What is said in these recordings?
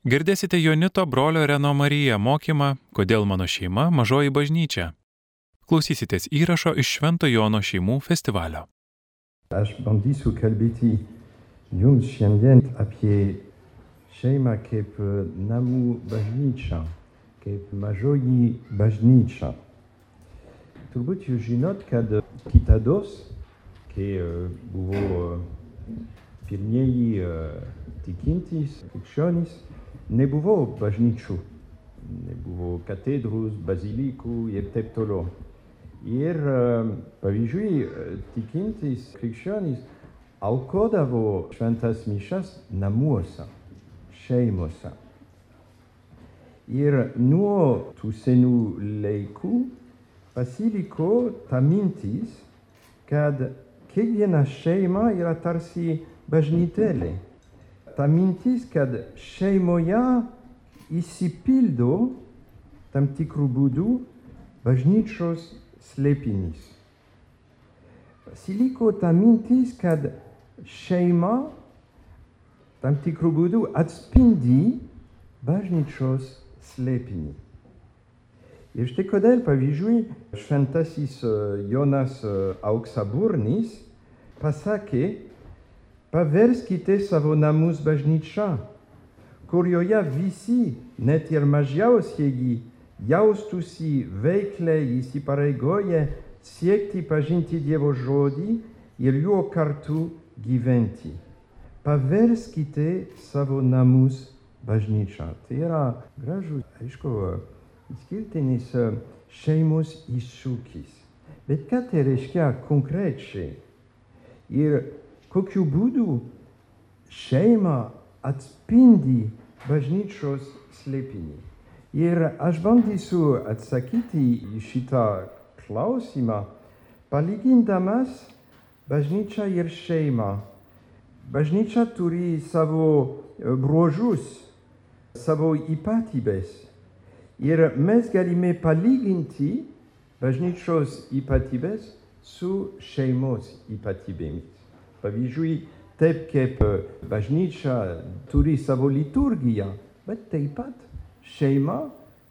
Girdėsite Jonito brolio Reno Marija mokymą Kodėl mano šeima mažoji bažnyčia. Klausysitės įrašo iš Švento Jono šeimų festivalio. Aš bandysiu kalbėti jums šiandien apie šeimą kaip namų bažnyčią, kaip mažoji bažnyčia. Turbūt jūs žinot, kad kitados, kai buvo pirmieji tikintys krikščionys, nebuvo bažnyčių, nebuvo katedrus, bazilikų ir taip toliau. Ir pavyzdžiui, tikintys krikščionys aukodavo šventas mišas namuose, šeimose. Ir nuo tų senų laikų pasiliko ta mintis, kad kiekviena šeima yra tarsi bažnytėlė ta mintis, kad šeimoje įsipildo tam tikrų būdų bažnyčios slėpinys. Pasiliko ta mintis, kad šeima tam tikrų būdų atspindi bažnyčios slėpinį. Ir štai kodėl, pavyzdžiui, šventasis Jonas Auksaburnis pasakė, paverskite savo namus bažnyčia, kurioje visi, net ir mažiausieji, jaustųsi veikliai įsipareigoję siekti pažinti Dievo žodį ir juo kartu gyventi. Paverskite savo namus bažnyčia. Tai yra gražus, aišku, išskirtinis šeimos iššūkis. Bet ką tai reiškia konkrečiai? Ir kokiu būdu šeima atspindi bažnyčios slėpinį. Ir aš bandysiu atsakyti į šitą klausimą, palygindamas bažnyčią ir šeimą. Bažnyčia turi savo bruožus, savo ypatybės. Ir mes galime palyginti bažnyčios ypatybės su šeimos ypatybėmis. Pavyzdžiui, taip kaip bažnyčia turi savo liturgiją, bet taip pat šeima,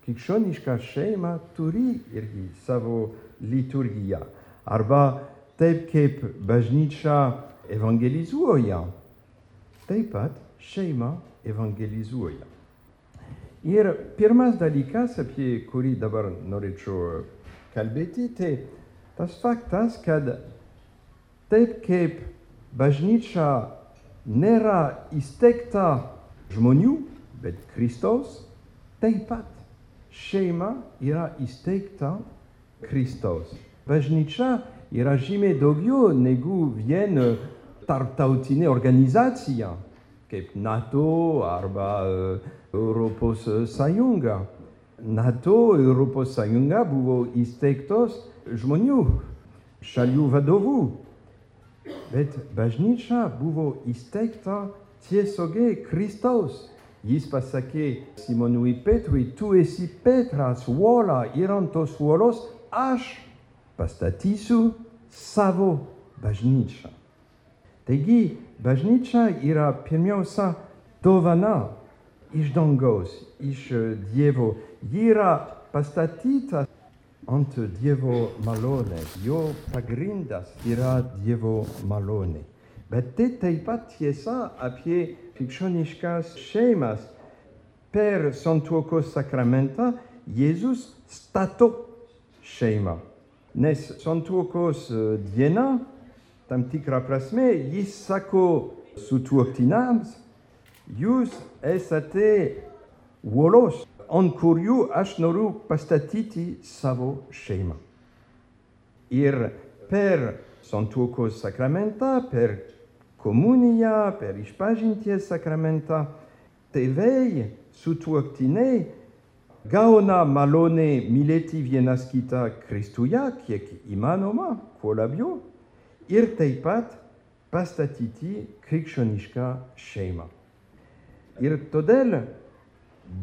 krikščioniška šeima turi irgi savo liturgiją. Arba taip kaip bažnyčia evangelizuoja, taip pat šeima evangelizuoja. Ir pirmas dalykas, apie kurį dabar norėčiau kalbėti, tai tas faktas, kad taip kaip bažnyčia nėra įsteigta žmonių, bet Kristaus, taip pat šeima yra įsteigta Kristaus. Bažnyčia yra žymiai daugiau negu vien tarptautinė organizacija, kaip NATO arba Europos Sąjunga. NATO ir Europos Sąjunga buvo įsteigtos žmonių, šalių vadovų. Bet bažnyčia buvo įsteigta tiesiogiai Kristaus. Jis pasakė Simonui Petrui, tu esi Petras, uola ir ant tos uolos aš pastatysiu savo bažnyčią. Taigi, bažnyčia yra pirmiausia dovana iš dangaus, iš Dievo. Ji yra pastatyta ant Dievo malonės, jo pagrindas yra Dievo malonė. Bet tai taip pat tiesa apie krikščioniškas šeimas. Per santuokos sakramentą Jėzus stato šeimą. Nes santuokos diena, tam tikrą prasme, jis sako sutuoktiniams, jūs esate uolos ant kurių aš noriu pastatyti savo šeimą. Ir per santuokos sakramentą, per komuniją, per išpažinties sakramentą, tėvai sutuoktiniai gauna malonę mylėti vienas kitą Kristuje, kiek įmanoma, kuo labiau, ir taip pat pastatyti krikščionišką šeimą. Ir todėl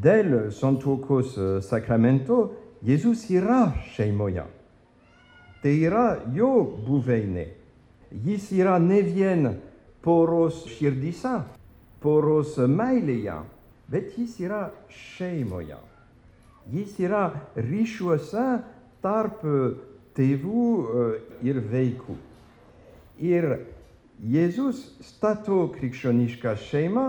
dėl santuokos sakramento Jėzus yra šeimoje. Tai yra jo buveinė. Jis yra ne vien poros širdyse, poros meilėje, bet jis yra šeimoje. Jis yra ryšiuose tarp tėvų e, ir vaikų. Ir Jėzus stato krikščionišką šeimą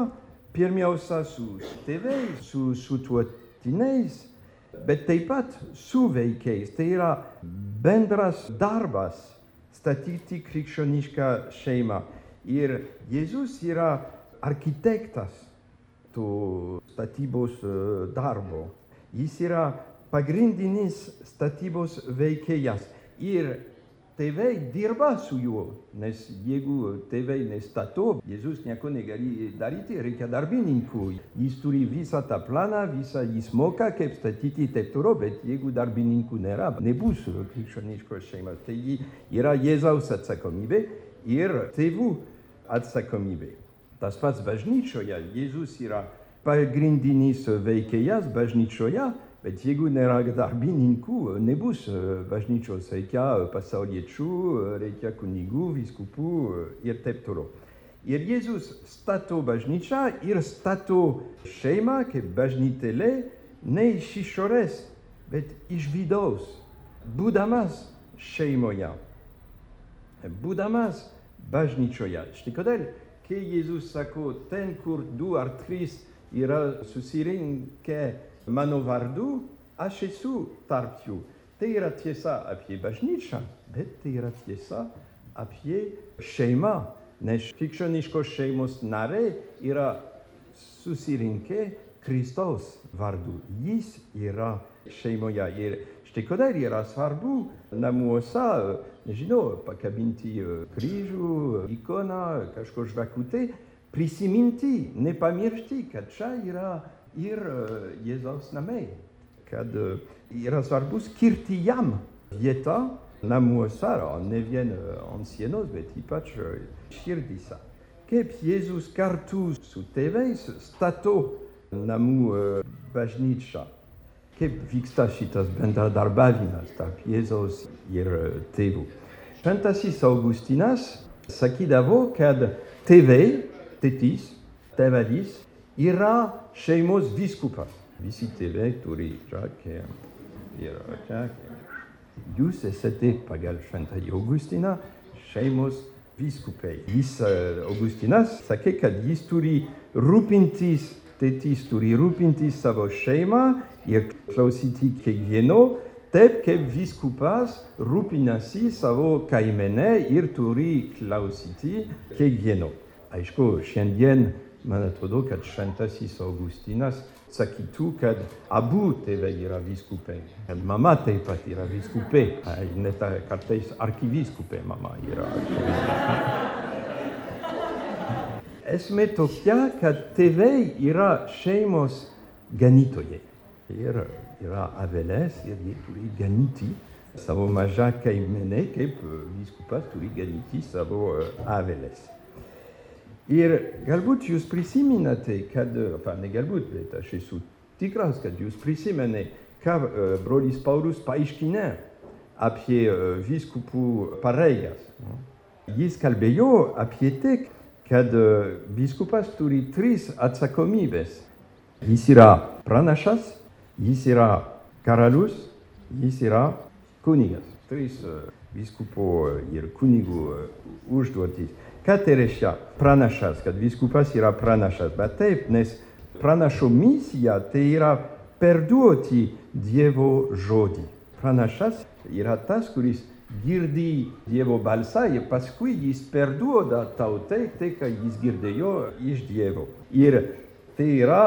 pirmiausia su tėvais, su sutuotiniais, bet taip pat su vaikais. Tai yra bendras darbas statyti krikščionišką šeimą. Ir Jėzus yra architektas to statybos e, darbo. Jis yra pagrindinis statybos veikėjas. Ir tėvai dirba su juo, nes jeigu tėvai nestato, Jėzus nieko negali daryti, reikia darbininkų. Jis turi visą tą planą, visą jis moka, kaip statyti taip toliau, bet jeigu darbininkų nėra, nebus krikščioniškos šeimos. Tai yra Jėzaus atsakomybė ir tėvų atsakomybė. Tas pats bažnyčioje, Jėzus yra pagrindinis veikėjas bažnyčioje, Bet jeigu nėra darbininkų, nebus bažnyčios, reikia pasauliečių, reikia kunigų, viskupų ir taip toliau. Ir Jėzus stato bažnyčią ir stato šeimą kaip bažnytėlė ne iš išorės, bet iš vidaus, būdamas šeimoje, būdamas bažnyčioje. Štai kodėl, kai Jėzus sako, ten, kur du ar trys yra susirinkę mano vardu, aš esu tarp jų. Tai yra tiesa apie bažnyčią, bet tai yra tiesa apie šeimą, nes krikščioniškos šeimos nariai yra susirinkę Kristaus vardu. Jis yra šeimoje ir štai kodėl yra svarbu namuose, nežinau, pakabinti kryžių, ikoną, kažko žvakutę, prisiminti, nepamiršti, kad čia yra ir Jezaus na mei. Kad ir az arbus kirti jam vieta na muosara, ne vien ancienos bet ipac shirdisa. Kep Jezus kartu su teveis stato namu uh, bajnitsa. Kep viksta sitas benda darbavinas, tap Jezus ir tevu. Chantasis Augustinas, sakidavo kad teve, tetis, tevadis, yra šeimos vyskupas. Visi tėvai turi žakę ir žakę. Jūs esate pagal šventąjį Augustiną šeimos vyskupai. Jis, Augustinas, sakė, kad jis turi rūpintis, tėtis turi rūpintis savo šeimą ir klausyti kiekvieno, taip kaip vyskupas rūpinasi savo kaimene ir turi klausyti kiekvieno. Aišku, šiandien man atrodo, kad šventasis Augustinas sakytų, kad abu tėvai yra vyskupai. Kad mama taip pat yra vyskupė. Net kartais arkivyskupė mama yra. Esmė tokia, kad tėvai yra šeimos ganytojai. Ir yra avelės ir jie turi ganyti savo mažą kaimenę, kaip vyskupas turi ganyti savo avelės. Ir galbūt jūs prisimenate, kad, enfin, ne galbūt, bet aš esu tikras, kad jūs prisimenate, ką uh, brolis Paulus paaiškinė apie uh, vyskupų pareigas. Jis kalbėjo apie tai, kad uh, vyskupas turi tris atsakomybės. Jis yra pranašas, jis yra karalius, jis yra kunigas. Tris uh, vyskupų ir kunigų uh, užduotis. Ką tai reiškia pranašas, kad vyskupas yra pranašas? Bet taip, nes pranašo misija tai yra perduoti Dievo žodį. Pranašas yra tas, kuris girdi Dievo balsą ir paskui jis perduoda tautai tai, ką jis girdėjo iš Dievo. Ir tai yra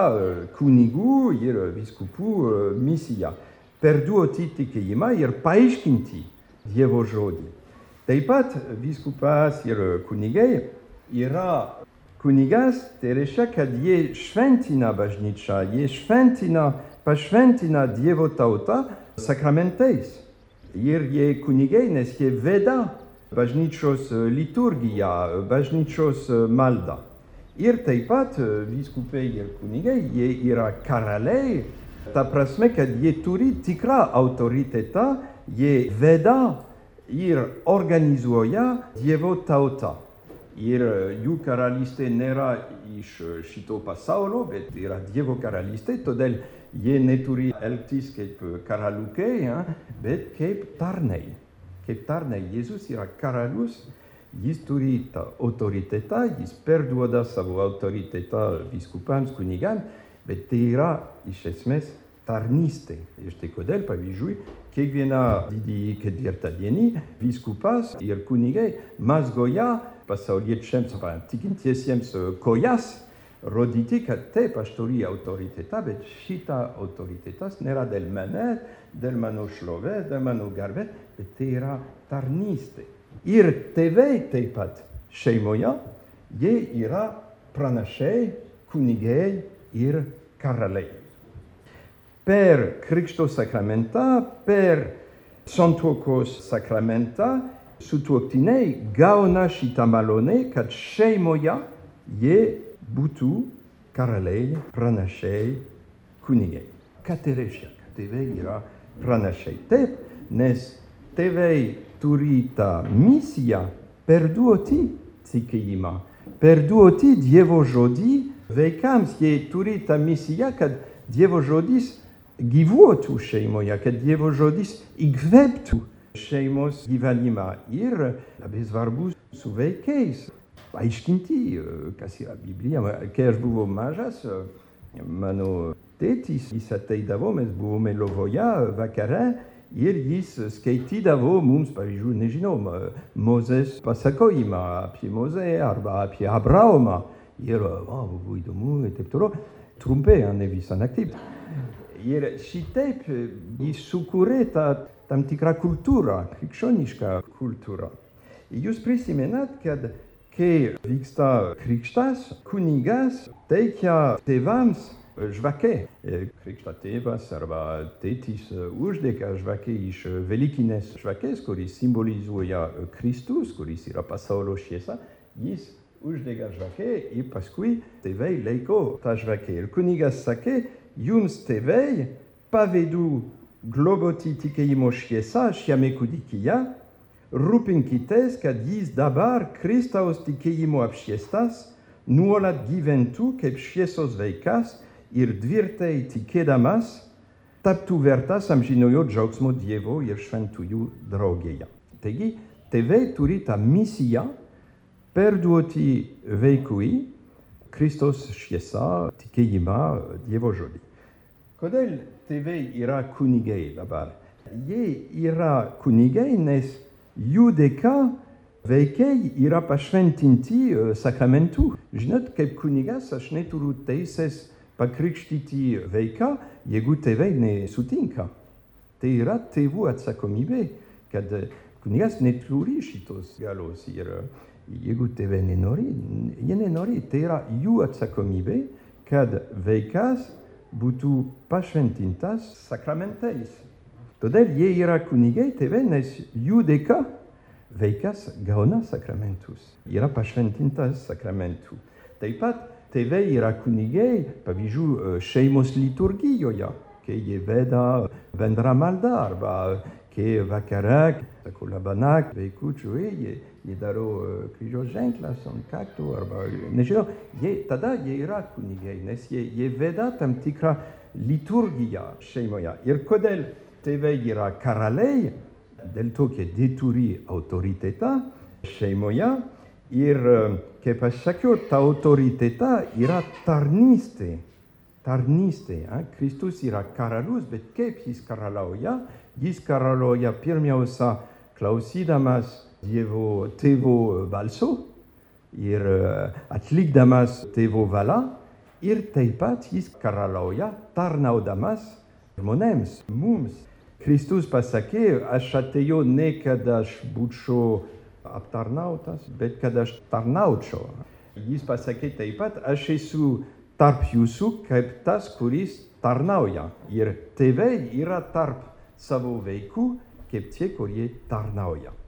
kunigų ir viskupų misija. Perduoti tikėjimą ir paaiškinti Dievo žodį. Taip pat vyskupas ir kunigai yra kunigas, tai reiškia, kad jie šventina bažnyčią, jie šventina, pašventina Dievo tautą sakramentais. Ir jie kunigai, nes jie veda bažnyčios liturgiją, bažnyčios maldą. Ir taip pat vyskupai ir kunigai, jie yra karaliai, ta prasme, kad jie turi tikrą autoritetą, jie veda ir organizuoja Dievo tautą. Ir jų karalystė nėra iš šito pasaulio, bet yra Dievo karalystė, todėl jie neturi elgtis kaip karaliukai, ja, bet kaip tarnai. Kaip tarnai. Jėzus yra karalius, jis turi tą autoritetą, jis perduoda savo autoritetą viskupams, kunigams, bet tai yra iš esmės tarnystė. Ir štai kodėl, pavyzdžiui, kiekvieną didįjį ketvirtadienį vyskupas ir kunigai mazgoja pasauliečiams, tikintiesiems kojas, rodyti, kad taip, aš turiu autoritetą, bet šitą autoritetas nėra dėl manęs, dėl mano šlovės, dėl mano garbės, bet tai yra tarnystė. Ir tėvai taip pat šeimoje, jie yra pranašiai, kunigai ir karaliai per Krikšto sakramentą, per santuokos sakramentą sutuoktiniai gauna šitą malonę, kad šeimoje jie būtų karaliai, pranašiai, kunigai. Ką tai reiškia? Kad tėvai yra pranašiai. Taip, nes tėvai turi tą misiją perduoti tikėjimą, perduoti Dievo žodį vaikams. Jie turi tą misiją, kad Dievo žodis gyvuotų šeimoje, kad Dievo žodis įkvėptų šeimos gyvenimą ir labai svarbu su vaikais aiškinti, kas yra Biblija. Kai aš buvau mažas, mano tėtis, jis ateidavo, mes buvome Lovoje vakare ir jis skaitydavo mums, pavyzdžiui, nežinau, Mozės pasakojimą apie Mozę arba apie Abraomą. Ir, o, buvo įdomu ir taip toliau. Trumpai, ne visą naktį. Ir šitaip jis sukūrė tą tam tikrą kultūrą, krikščionišką kultūrą. Jūs prisimenat, kad kai vyksta krikštas, kunigas teikia tėvams žvakę. Krikšto tėvas arba tėtis uždega žvakę iš velykinės žvakės, kuris simbolizuoja Kristus, kuris yra pasaulio šviesa. Jis uždega žvakę ir paskui tėvai laiko tą žvakę. Ir kunigas sakė, jums tėvai pavedu globoti tikėjimo šviesa šiame kūdikyje, rūpinkitės, kad jis dabar Kristaus tikėjimo apšviestas nuolat gyventų kaip šviesos vaikas ir tvirtai tikėdamas taptų vertas amžinojo džiaugsmo Dievo ir šventųjų draugėje. Taigi, tėvai turi tą misiją perduoti vaikui Kristos šviesa, tikėjimą Dievo žodį. Kodėl tėvai yra kunigai dabar? Jie yra kunigai, nes jų dėka vaikai yra pašventinti sakramentų. Žinot, kaip kunigas aš neturiu teisės pakrikštyti vaiką, jeigu tėvai nesutinka. Tai yra tėvų atsakomybė, kad kunigas neturi šitos galos. Ir jeigu tėvai nenori, jie nenori, tai yra jų atsakomybė, kad vaikas būtų pašventintas sakramentais. Todėl jie yra kunigai tėvai, nes jų dėka vaikas gauna sakramentus, yra pašventintas sakramentų. Taip pat tėvai yra kunigai, pavyzdžiui, šeimos liturgijoje, kai jie veda bendrą maldą arba kai vakare, sako labanak, vaikučių, jie jie daro kryžiaus ženklas ant kaktų arba nežinau, jie, tada jie yra kunigai, nes jie, jie veda tam tikrą liturgiją šeimoje. Ir kodėl tėvai yra karaliai, dėl to, kad jie turi autoritetą šeimoje ir, kaip aš sakiau, ta autoritetą yra tarnystė. Tarnystė. Eh? Kristus yra karalius, bet kaip jis karaliauja? Jis karaliauja pirmiausia klausydamas Dievo tėvo balso ir atlikdamas tėvo valią ir taip pat jis karaliauja tarnaudamas žmonėms, mums. Kristus pasakė, aš atėjau ne kad aš būčiau aptarnautas, bet kad aš tarnaučiau. Jis pasakė taip pat, aš esu tarp jūsų kaip tas, kuris tarnauja. Ir tėvai yra tarp savo vaikų kaip tie, kurie tarnauja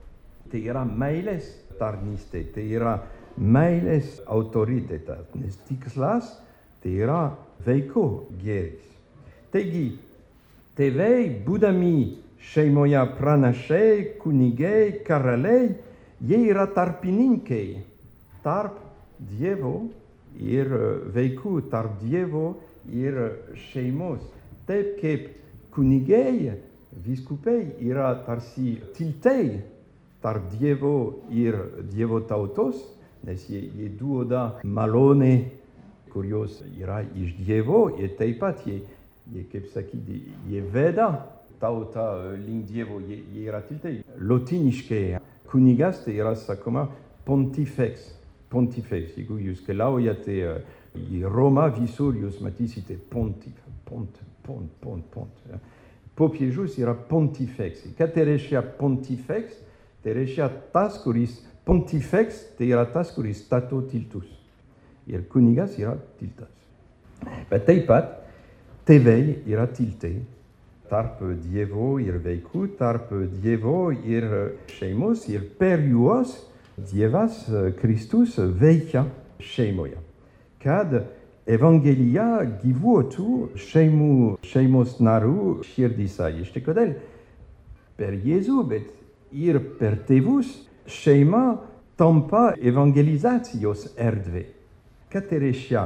tai yra meilės tarnystė, tai yra meilės autoritetas, nes tikslas tai yra vaiko gėris. Taigi, tėvai, būdami šeimoje pranašiai, kunigai, karaliai, jie yra tarpininkai tarp Dievo ir vaikų, tarp Dievo ir šeimos. Taip kaip kunigai, viskupai yra tarsi tiltai tarp Dievo ir Dievo tautos, nes jie, jie duoda malonę, kurios yra iš Dievo ir taip pat jie, jie kaip sakyti, jie veda tautą link Dievo, jie, jie yra tiltai. Lotiniškai kunigas tai yra sakoma pontifex. Pontifex, jeigu jūs keliaujate į Romą, visur jūs matysite pontif, pont, pont, pont, pont. Popiežius yra pontifex. Ką tai reiškia pontifex? Tai reiškia tas, kuris pontifex, tai yra tas, kuris stato tiltus. Ir kunigas yra tiltas. Bet taip pat tėvai yra tiltai tarp Dievo ir vaikų, tarp Dievo ir šeimos ir per juos Dievas Kristus veikia šeimoje. Kad Evangelija gyvuotų šeimų, šeimos narių širdise. Ir štai kodėl per Jėzų, bet ir per tėvus šeima tampa evangelizacijos erdvė. Ką tai reiškia,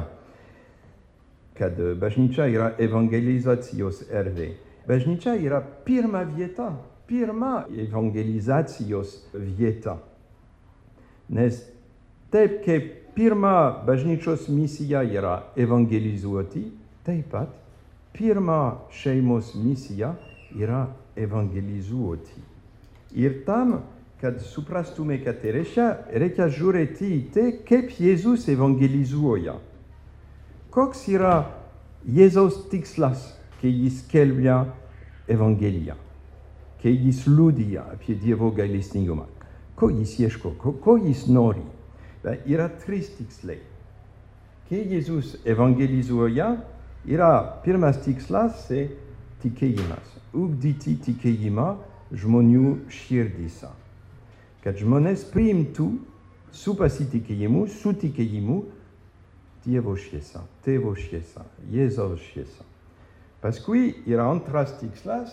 kad bažnyčia yra evangelizacijos erdvė? Bažnyčia yra pirma vieta, pirma evangelizacijos vieta. Nes taip kaip pirma bažnyčios misija yra evangelizuoti, taip pat pirma šeimos misija yra evangelizuoti. Ir tam, kad suprastume, ką tai reiškia, reikia žiūrėti į tai, kaip Jėzus evangelizuoja. Koks yra Jėzaus tikslas, kai jis skelbia Evangeliją, kai jis liudija apie Dievo gailestingumą? Ko jis ieško, ko, ko jis nori? Ben, yra trys tikslai. Kai Jėzus evangelizuoja, yra pirmas tikslas, tai tikėjimas. Ugdyti tikėjimą žmonių širdise. Kad žmonės priimtų su pasitikėjimu, su tikėjimu Dievo šviesą, Tėvo šviesą, Jėzaus šviesą. Paskui yra antras tikslas,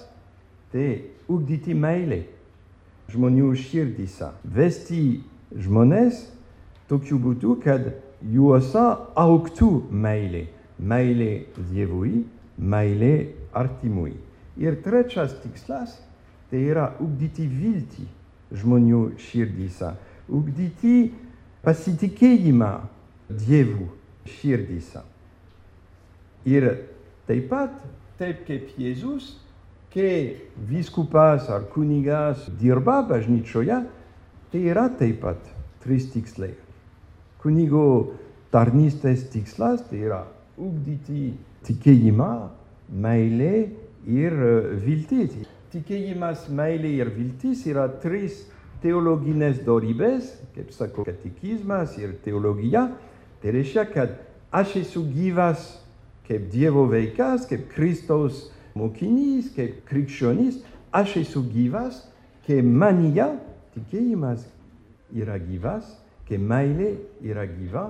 tai ugdyti meilę žmonių širdise, vesti žmonės tokiu būdu, kad juose auktų meilė. Meilė Dievui, meilė artimui. Ir trečias tikslas tai yra ugdyti viltį žmonių širdise, ugdyti pasitikėjimą Dievu širdise. Ir taip pat, taip kaip Jėzus, kai vyskupas ar kunigas dirba bažnyčioje, tai yra taip pat trys tikslai. Kunigo tarnystės tikslas tai yra ugdyti tikėjimą, meilę ir viltis. Tikėjimas, meilė ir viltis yra trys teologinės dorybės, kaip sako katekizmas ir teologija. Tai reiškia, kad aš esu gyvas kaip Dievo vaikas, kaip Kristaus mokinys, kaip krikščionys, aš esu gyvas, kai manyje tikėjimas yra gyvas, kai meilė yra gyva,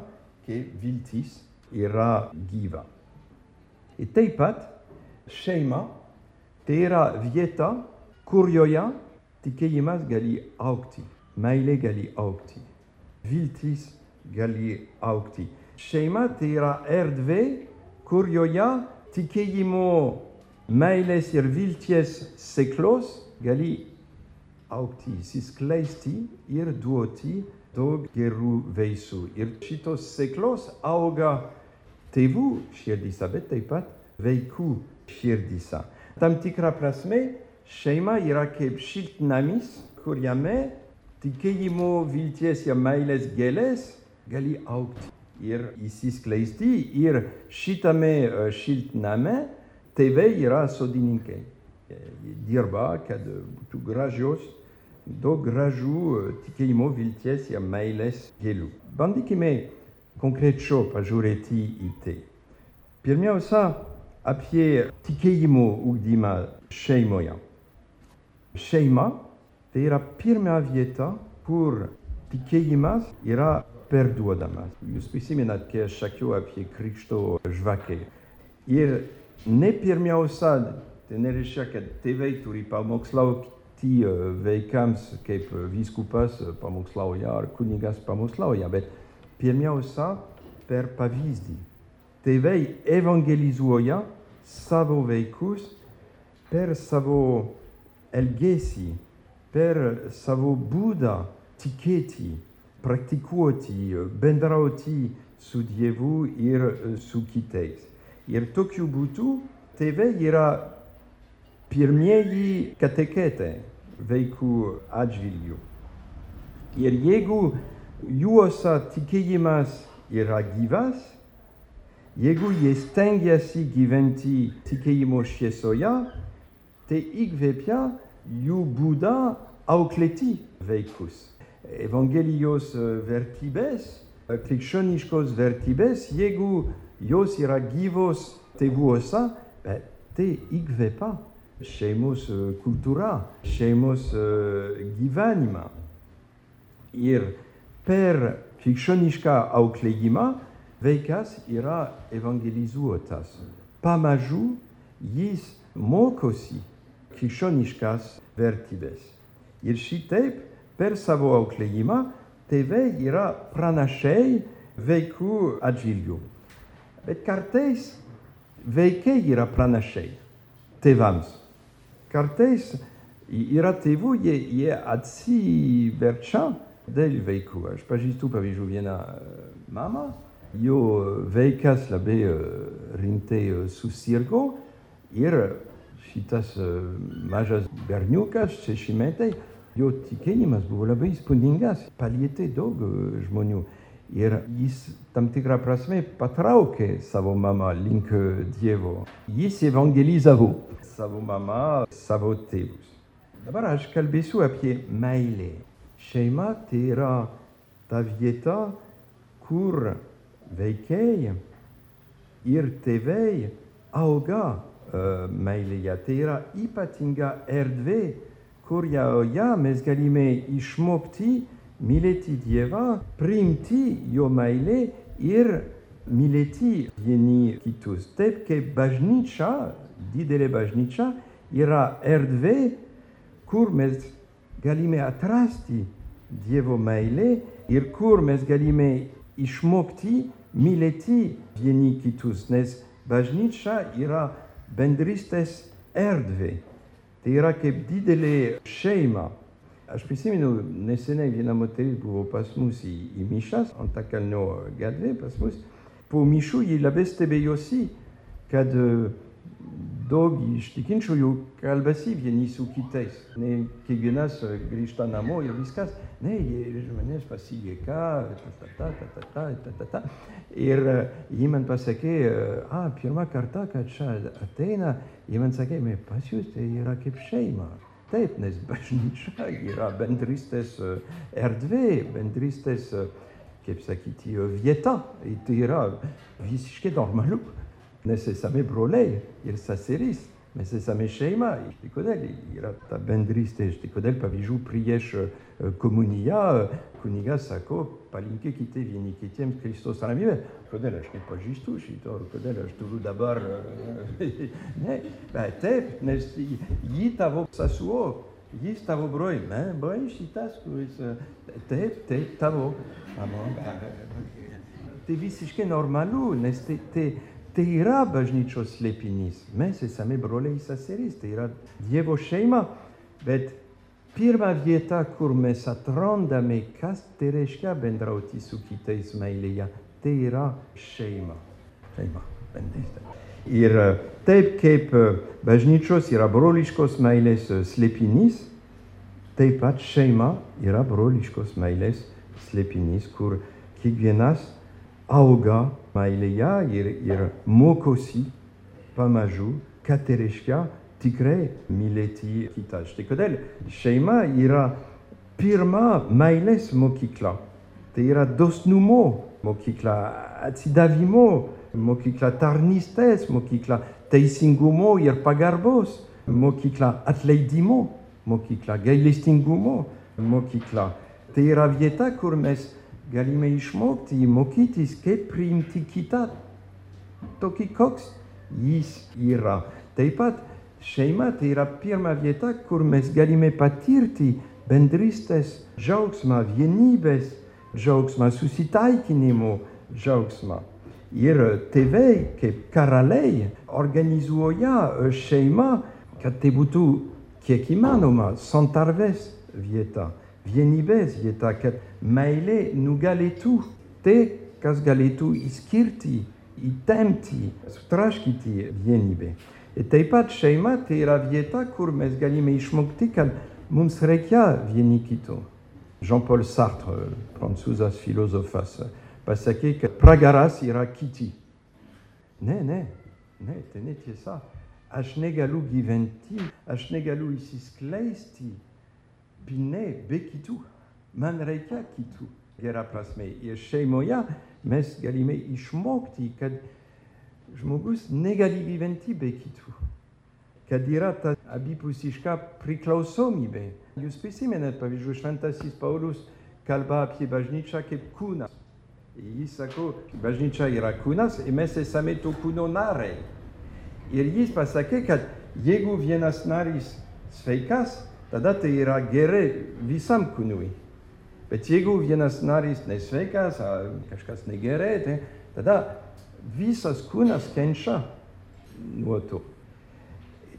kai viltis yra gyva. Ir taip pat šeima tai yra vieta, kurioje tikėjimas gali aukti, meilė gali aukti, viltis gali aukti. Šeima tai yra erdvė, kurioje tikėjimo, meilės ir vilties sėklos gali aukti, įsiskleisti ir duoti daug gerų vaisių. Ir šitos sėklos auga tėvų širdise, bet taip pat vaikų širdise. Tam tikrą prasme, šeima yra kaip šiltnamis, kuriame tikėjimo, vilties ir meilės gėlės gali aukti ir įsiskleisti. Ir šitame šiltname tėvai yra sodininkai. Jie dirba, kad būtų gražios, daug gražių tikėjimo, vilties ir meilės gėlių. Bandykime konkrečiau pažiūrėti į tai. Pirmiausia, apie tikėjimo ugdymą šeimoje. Šeima tai yra pirma vieta, kur tikėjimas yra perduodamas. Jūs prisimenat, kai aš sakiau apie krikšto žvakę. Ir ne pirmiausia, tai nereiškia, kad tėvai turi pamokslauti vaikams kaip vyskupas pamokslauja ar kunigas pamokslauja, bet pirmiausia per pavyzdį. Tėvai evangelizuoja savo vaikus per savo elgesį, per savo būdą tikėti, praktikuoti, bendrauti su Dievu ir su kitais. Ir tokiu būdu tėvai yra pirmieji kateketai vaikų atžvilgių. Ir jeigu juose tikėjimas yra gyvas, jeigu jie stengiasi gyventi tikėjimo šviesoje, tai įkvėpia jų būdą auklėti vaikus. Evangelijos vertybės, krikščioniškos vertybės, jeigu jos yra gyvos tėvuose, tai įkvėpia šeimos kultūra, šeimos gyvenimą. Ir per krikščionišką auklėjimą Veikas ira evangelizuotas. Pamajou yis mokosi kishonishkas vertibes. Irshitep per savo aucleima teve ira pranachei veiku agilium. Et cartes veike ira pranachei tevams. Cartes ira tevu je je atsi vercha del veiku. Je pas du tout viena mama? Jo vaikas labai rimtai susirgo ir šitas mažas berniukas, šeši metai, jo tikėjimas buvo labai įspūdingas, palietė daug žmonių. Ir jis tam tikrą prasme patraukė savo mamą link Dievo. Jis evangelizavo savo mamą, savo tėvus. Dabar aš kalbėsiu apie meilę. Šeima tai yra ta vieta, kur vaikai ir tėvai auga uh, meilėje. Tai yra ypatinga erdvė, kurioje mes galime išmokti mylėti Dievą, priimti jo meilę ir mylėti vieni kitus. Taip kaip bažnyčia, didelė bažnyčia, yra erdvė, kur mes galime atrasti Dievo meilę ir kur mes galime išmokti mylėti vieni kitus, nes bažnyčia yra bendrystės erdvė. Tai yra kaip didelė šeima. Aš prisimenu, neseniai viena moteris buvo pas mus į, į mišas, ant gatvė pas mus. Po mišų labai stebėjosi, kad daug iš tikinčiųjų kalbasi vieni su kitais. Ne kiekvienas grįžta namo ir viskas. Ne, jie iš manęs pasilieka, ta, ta, ta, ta, ta, ta, ta, ta. Ir ji man pasakė, a, pirmą kartą, kad čia ateina, ji man sakė, pas jūs tai yra kaip šeima. Taip, nes bažnyčia yra bendrystės erdvė, bendrystės, kaip sakyti, vieta. Tai yra visiškai normalu. necesame brolei, el s-a seris, necesame sheima, știi codel, era ta bendriste, știi codel, paviju prieș comunia, cuniga saco, palinke kite vini kitem Christos anamive. Codel, aș pas ne, ba te, ne, sasuo, tavo broi, men, broi te, te, tavo. Te te, te Tai yra bažnyčios slėpinys. Mes esame broliai seserys, tai yra Dievo šeima, bet pirma vieta, kur mes atrandame, kas tai reiškia bendrauti su kitais meilėje, tai yra šeima. Šeima, bendrystė. Ir taip kaip bažnyčios yra broliškos meilės slėpinys, taip pat šeima yra broliškos meilės slėpinys, kur kiekvienas auga Maïleya, ir Mokosi, Pamaju, Katereshka, Tikre, Mileti, Kitaj. Tekodel, Sheima, ira Pirma, Mailes, Mokikla. Te ira Dosnumo, Mokikla, Atsidavimo, Mokikla, Tarnistes, Mokikla, Teisingumo, Irpagarbos, Mokikla, Atleidimo, Mokikla, Gailestingumo, Mokikla. Te ira Vieta, Kurmes, galime išmokti, mokytis, kaip priimti kitą tokį, koks jis yra. Taip pat šeima tai yra pirma vieta, kur mes galime patirti bendrystės džiaugsmą, vienybės džiaugsmą, susitaikinimo džiaugsmą. Ir tėvai, kaip karaliai, organizuoja šeimą, kad tai būtų kiek įmanoma santarvės vieta, vienybės vieta, kad meilė nugalėtų tai, kas galėtų įskirti, įtempti, sutraškyti vienybę. Ir taip pat šeima tai yra vieta, kur mes galime išmokti, kad mums reikia vieni kitų. Jean-Paul Sartre, prancūzas filozofas, pasakė, kad pragaras yra kiti. Ne, ne, ne, tai netiesa. Aš negaliu gyventi, aš negaliu įsiskleisti, ne, be kitų. Man reikia kitų. Gera prasme. Ir šeimoje mes galime išmokti, kad žmogus negali gyventi be kitų. Kad yra ta abipusiška priklausomybė. Jūs prisimenat, pavyzdžiui, šventasis Paulius kalba apie bažnyčią kaip kūną. Jis sako, bažnyčia yra kūnas ir mes esame to kūno nariai. Ir jis pasakė, kad jeigu vienas narys sveikas, tada tai yra gerai visam kūnui. Bet jeigu vienas narys nesveikas, ar kažkas negerai, tai tada visas kūnas kenčia nuo to.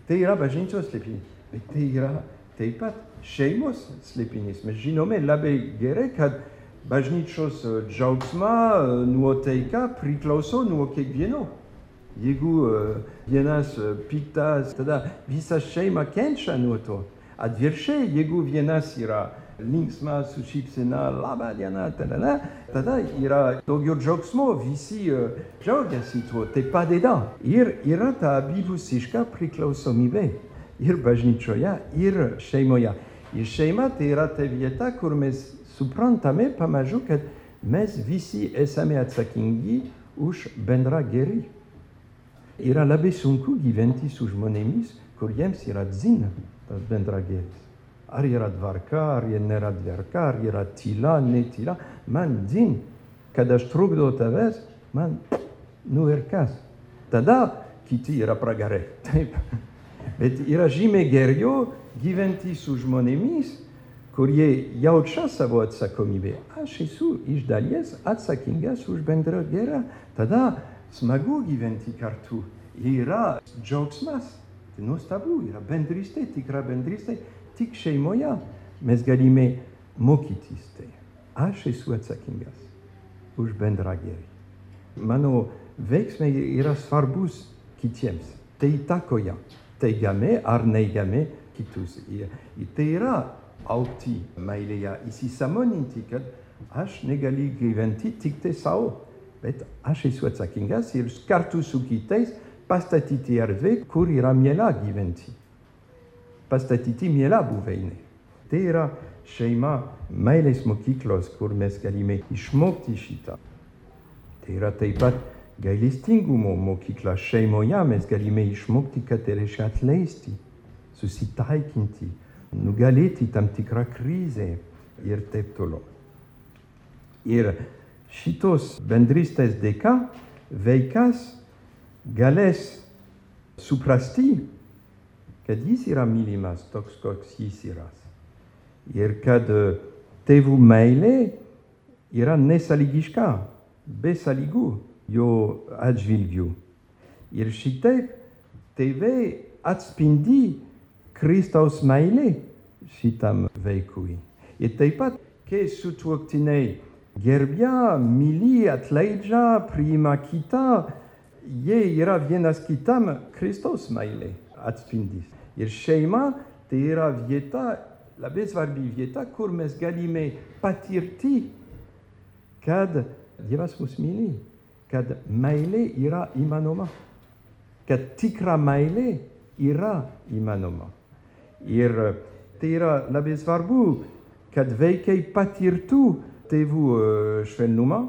Tai yra bažnyčios slėpinys, bet tai yra taip pat šeimos slėpinys. Mes žinome labai gerai, kad bažnyčios džiaugsma, nuotaika priklauso nuo kiekvieno. Jeigu vienas piktas, tada visa šeima kenčia nuo to. Atvirkščiai, jeigu vienas yra linksma, su šypsena, laba diena, tada, tada yra daugiau džiaugsmo, visi uh, džiaugiasi tuo, tai padeda. Ir yra ta abipusiška priklausomybė ir bažnyčioje, ir šeimoje. Ir šeima tai yra ta vieta, kur mes suprantame pamažu, kad mes visi esame atsakingi už bendrą gėrį. Yra labai sunku gyventi su žmonėmis, kuriems yra dzin tas bendra gėris. Ar yra tvarka, ar nėra tvarka, ar yra tyla, netyla. Man dzin, kad aš trukdau tavęs, man nu ir kas. Tada kiti yra pragarai. Taip. Bet yra žymiai geriau gyventi su žmonėmis, kurie jaučia savo atsakomybę. Aš esu iš dalies atsakingas už bendrą gerą. Tada smagu gyventi kartu. Yra džiaugsmas. Tai nuostabu, yra bendrystė, tikra bendrystė tik šeimoje mes galime mokytis tai. Aš esu atsakingas už bendrą gėrį. Mano veiksmai yra svarbus kitiems. Tai įtakoja teigiamai ar neigiamai kitus. Ir, tai yra aukti meilėje, įsisamoninti, kad aš negaliu gyventi tik tai savo, bet aš esu atsakingas ir kartu su kitais pastatyti erdvę, kur yra miela gyventi pastatyti miela buveinė. Tai yra šeima meilės mokyklos, kur mes galime išmokti šitą. Tai yra taip pat gailestingumo mokykla šeimoje, mes galime išmokti, kad tai reiškia atleisti, susitaikinti, nugalėti tam tikrą krizę ir taip toliau. Ir šitos bendrystės dėka vaikas galės suprasti, kad jis yra mylimas toks, koks jis yra. Ir kad tėvų meilė yra nesąlygiška, be sąlygų jo atžvilgių. Ir šitaip tėvai atspindi Kristaus meilę šitam vaikui. Ir taip pat, kai sutuoktiniai gerbia, myli, atleidžia, priima kitą, jie yra vienas kitam Kristaus meilė atspindys. Ir šeima tai yra vieta, labai svarbi vieta, kur mes galime patirti, kad Dievas mus myli, kad meilė yra įmanoma, kad tikra meilė yra įmanoma. Ir tai yra labai svarbu, kad vaikai patirtų tėvų švelnumą,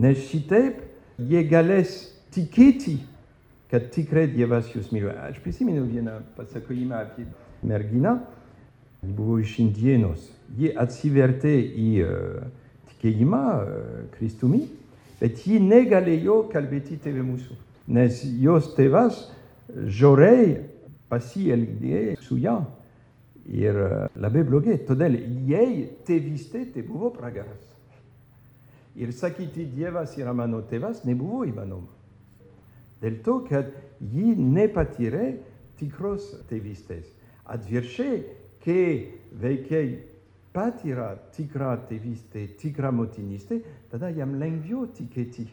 nes šitaip jie galės tikėti kad tikrai Dievas jūs myli. Aš prisimenu vieną pasakojimą apie merginą, buvo iš Indienos. Ji atsivertė į uh, tikėjimą uh, Kristumi, bet ji negalėjo kalbėti tėvė mūsų, nes jos tėvas žiauriai pasielgė su ją ir uh, labai blogai. Todėl jai tėvystė tai buvo pragaras. Ir sakyti Dievas yra mano tėvas nebuvo įmanoma. Dėl to, kad ji nepatyrė tikros tėvystės. Atvirkščiai, kai vaikai patyrą tikrą tėvystę, tikrą motinystę, tada jam lengviau tikėti,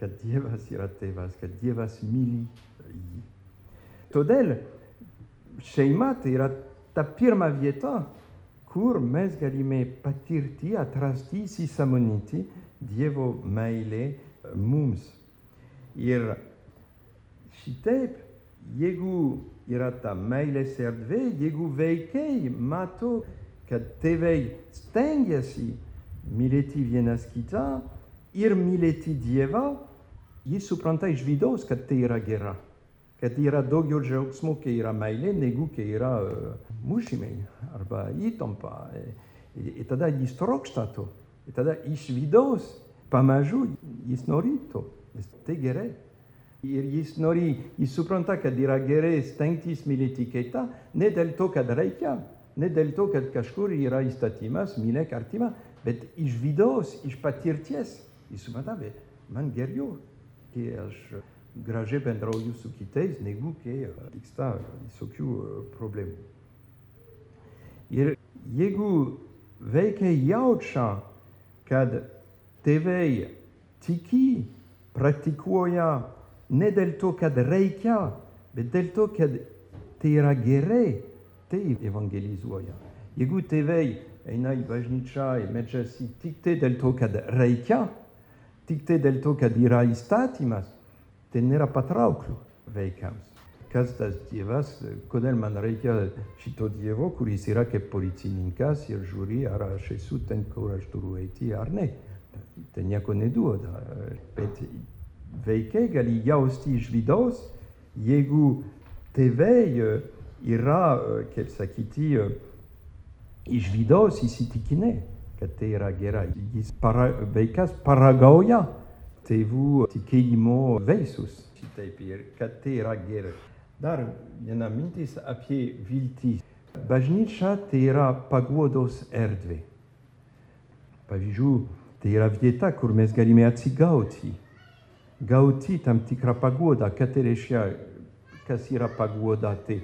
kad Dievas yra tėvas, kad Dievas myli jį. Todėl šeima tai yra ta pirma vieta, kur mes galime patirti, atrasti, įsisamoninti Dievo meilę mums. Ir šitaip, jeigu yra ta meilės erdvė, jeigu vaikai mato, kad tėvai stengiasi mylėti vienas kitą ir mylėti Dievą, jis supranta iš vidaus, kad tai yra gera. Kad yra daugiau džiaugsmo, kai yra meilė, negu kai yra uh, mušimai arba įtampa. Ir tada jis trokšta to. Ir tada iš vidaus pamažu jis nori to. Tai gerai. Ir jis nori, jis supranta, kad yra gerai stengtis mylėti kitą, ne dėl to, kad reikia, ne dėl to, kad kažkur yra įstatymas, mylėk artimą, bet iš vidaus, iš patirties. Jis supranta, bet man geriau, kai aš gražiai bendrauju su kitais, negu kai vyksta visokių problemų. Ir jeigu vaikai jaučia, kad tėvai tiki, praktikuoja ne dėl to, kad reikia, bet dėl to, kad tai yra gerai, tai evangelizuoja. Jeigu tėvai eina į bažnyčią ir medžiasi tik tai dėl to, kad reikia, tik tai dėl to, kad yra įstatymas, tai nėra patrauklu vaikams. Kas tas Dievas, kodėl man reikia šito Dievo, kuris yra kaip policininkas ir žiūri, ar aš esu ten, kur aš turiu eiti ar ne. Tai nieko neduoda. Bet vaikai gali jausti iš vidaus, jeigu tėvai yra, kaip sakyti, iš vidaus įsitikinę, kad tai yra gerai. Jis para, vaikas paragauja tėvų tikėjimo vaisius. Šitaip ir kad tai yra gerai. Dar viena mintis apie viltį. Bažnyčia tai yra paguodos erdvė. Pavyzdžiui, tai yra vieta, kur mes galime atsigauti, gauti tam tikrą paguodą. Ką tai reiškia, kas yra paguoda? Tai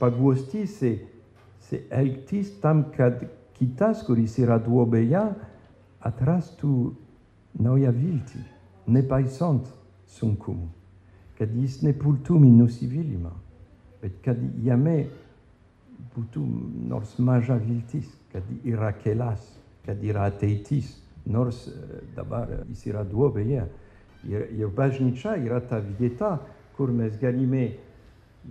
paguosti, c'est elgtis tam, kad kitas, kuris yra duobėje, atrastų naują viltį, nepaisant sunkumų. Kad jis nepultų į nusivylimą, bet kad jame būtų nors maža viltis, kad yra kelias, kad yra ateitis, nors dabar jis yra duobėje. Ir, ir bažnyčia yra ta vieta, kur mes galime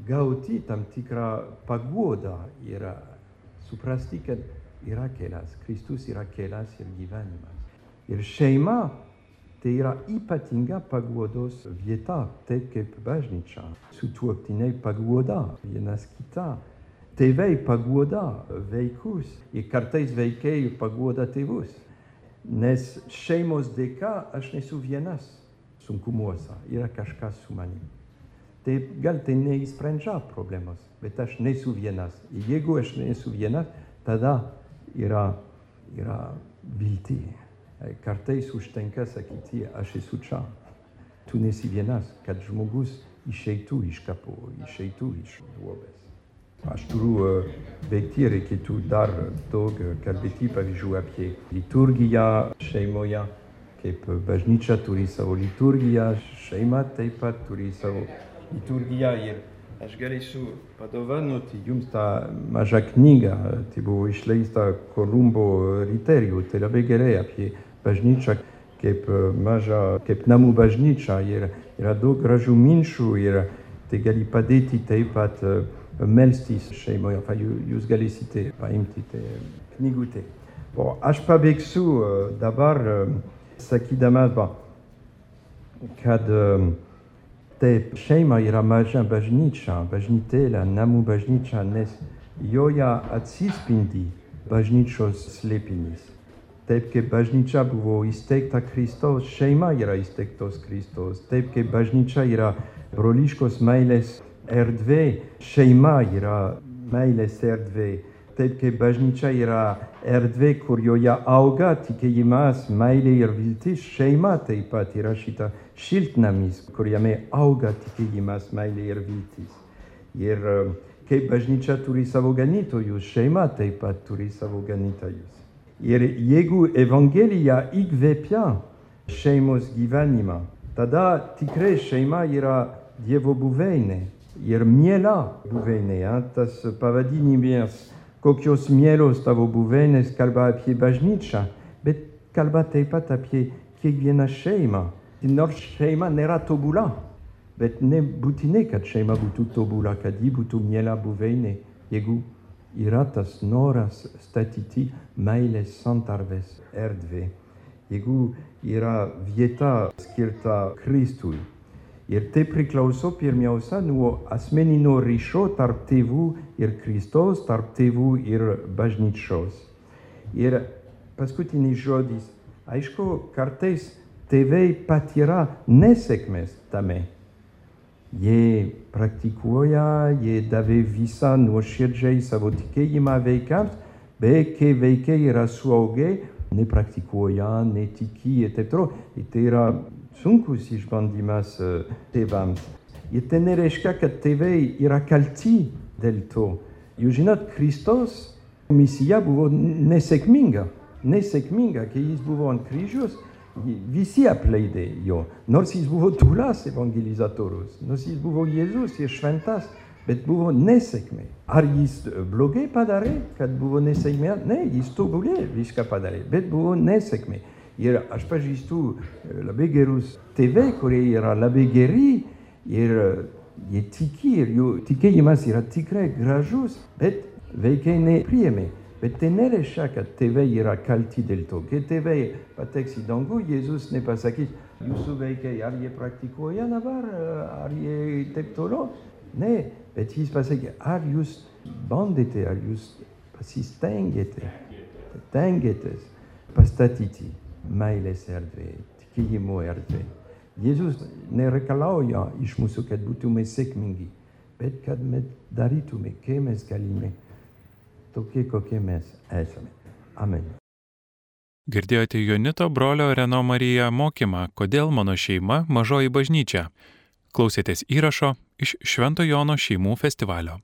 gauti tam tikrą paguodą ir suprasti, kad yra kelias, Kristus yra kelias ir gyvenimas. Ir šeima tai yra ypatinga paguodos vieta, taip kaip bažnyčia. Sutuoktiniai paguoda vienas kitą. Tėvai paguoda vaikus ir kartais vaikai paguoda tėvus. Nes šeimos dėka aš nesu vienas sunkumuose, yra kažkas su manim. Tai gal tai neįsprendžia problemos, bet aš nesu vienas. Jeigu aš nesu vienas, tada yra, yra viltį. Kartais užtenka sakyti, aš esu čia. Tu nesi vienas, kad žmogus išeitų iš kapo, išeitų iš duobės. Aš turiu uh, veikti, reikėtų dar daug kalbėti, pavyzdžiui, apie liturgiją šeimoje kaip bažnyčia turi savo liturgiją, šeima taip pat turi savo liturgiją ir aš galėsiu padovanoti jums tą mažą knygą, tai buvo išleista Kolumbo riterijų, tai labai gerai apie bažnyčią kaip mažą, kaip namų bažnyčia ir yra daug gražių minčių ir tai gali padėti taip pat melstis šeimoje, jūs galėsite paimti knygutę. O aš pabaigsiu dabar sakydamas, va, kad taip šeima yra maža bažnyčia, bažnytėlė, namų bažnyčia, nes joje atsispindi bažnyčios slėpinys. Taip kaip bažnyčia buvo įsteigta Kristos, šeima yra įsteigtos Kristos. Taip kaip bažnyčia yra broliškos meilės erdvė, šeima yra meilės erdvė. taip kaip bažnyčia yra erdvė, kur joje auga tikėjimas, meilė ir viltis, šeima taip pat yra šita šiltnamis, kuriame auga tikėjimas, meilė ir viltis. Ir e, kaip bažnyčia turi savo ganytojus, šeima taip pat turi savo ganytojus. Ir jeigu Evangelija įkvėpia šeimos gyvenimą, tada tikrai šeima yra Dievo buveinė ir miela buveinė. Tas pavadinimas kokios mielos tavo buveinės kalba apie bažnyčią, bet kalba taip pat apie kiekvieną šeimą. Nors šeima nėra tobula, bet nebūtinai, kad šeima būtų tobula, kad ji būtų miela buveinė, jeigu yra tas noras statyti meilės santarvės erdvė, jeigu yra vieta skirta Kristui. Ir tai priklauso pirmiausia nuo asmeninio ryšio tarp tėvų ir Kristos, tarp tėvų ir bažnyčios. Ir paskutinis žodis, aišku, kartais tėvai patyrą nesėkmės tame. Jie praktikuoja, jie davė visą nuoširdžiai savo tikėjimą vaikams, bet kai vaikai yra suaugę, nepraktikuoja, netiki ir taip toliau. Ir tai yra sunkus išbandymas tėvams. Ir tai nereiškia, kad tėvai yra kalti dėl to. Jūs žinot, Kristus misija buvo nesėkminga. Nesėkminga, kai jis buvo ant kryžius, visi apleidė jo. Nors jis buvo tulas evangelizatorius, nors jis buvo Jėzus ir šventas, bet buvo nesėkmė. Ar jis blogai padarė, kad buvo nesėkmė? Ne, jis tobulė viską padarė, bet buvo nesėkmė. Ir aš pažįstu labai gerus tėvai, kurie yra labai geri ir jie tiki ir jų tikėjimas yra tikrai gražus, bet vaikai nepriėmė. Bet tai nereiškia, kad tėvai yra kalti dėl to. Kai tėvai pateks į dangų, Jėzus nepasakys, jūsų vaikai, ar jie praktikuoja dabar, ar jie taip toliau. Ne, bet jis pasakė, ar jūs bandėte, ar jūs pasistengėte, tengiatės pastatyti meilės erdvė, tikėjimo erdvė. Jėzus nereikalauja iš mūsų, kad būtume sėkmingi, bet kad mes darytume, kai mes galime, tokie, kokie mes esame. Amen. Girdėjote Jonito brolio Reno Mariją mokymą, kodėl mano šeima mažoji bažnyčia. Klausėtės įrašo iš Švento Jono šeimų festivalio.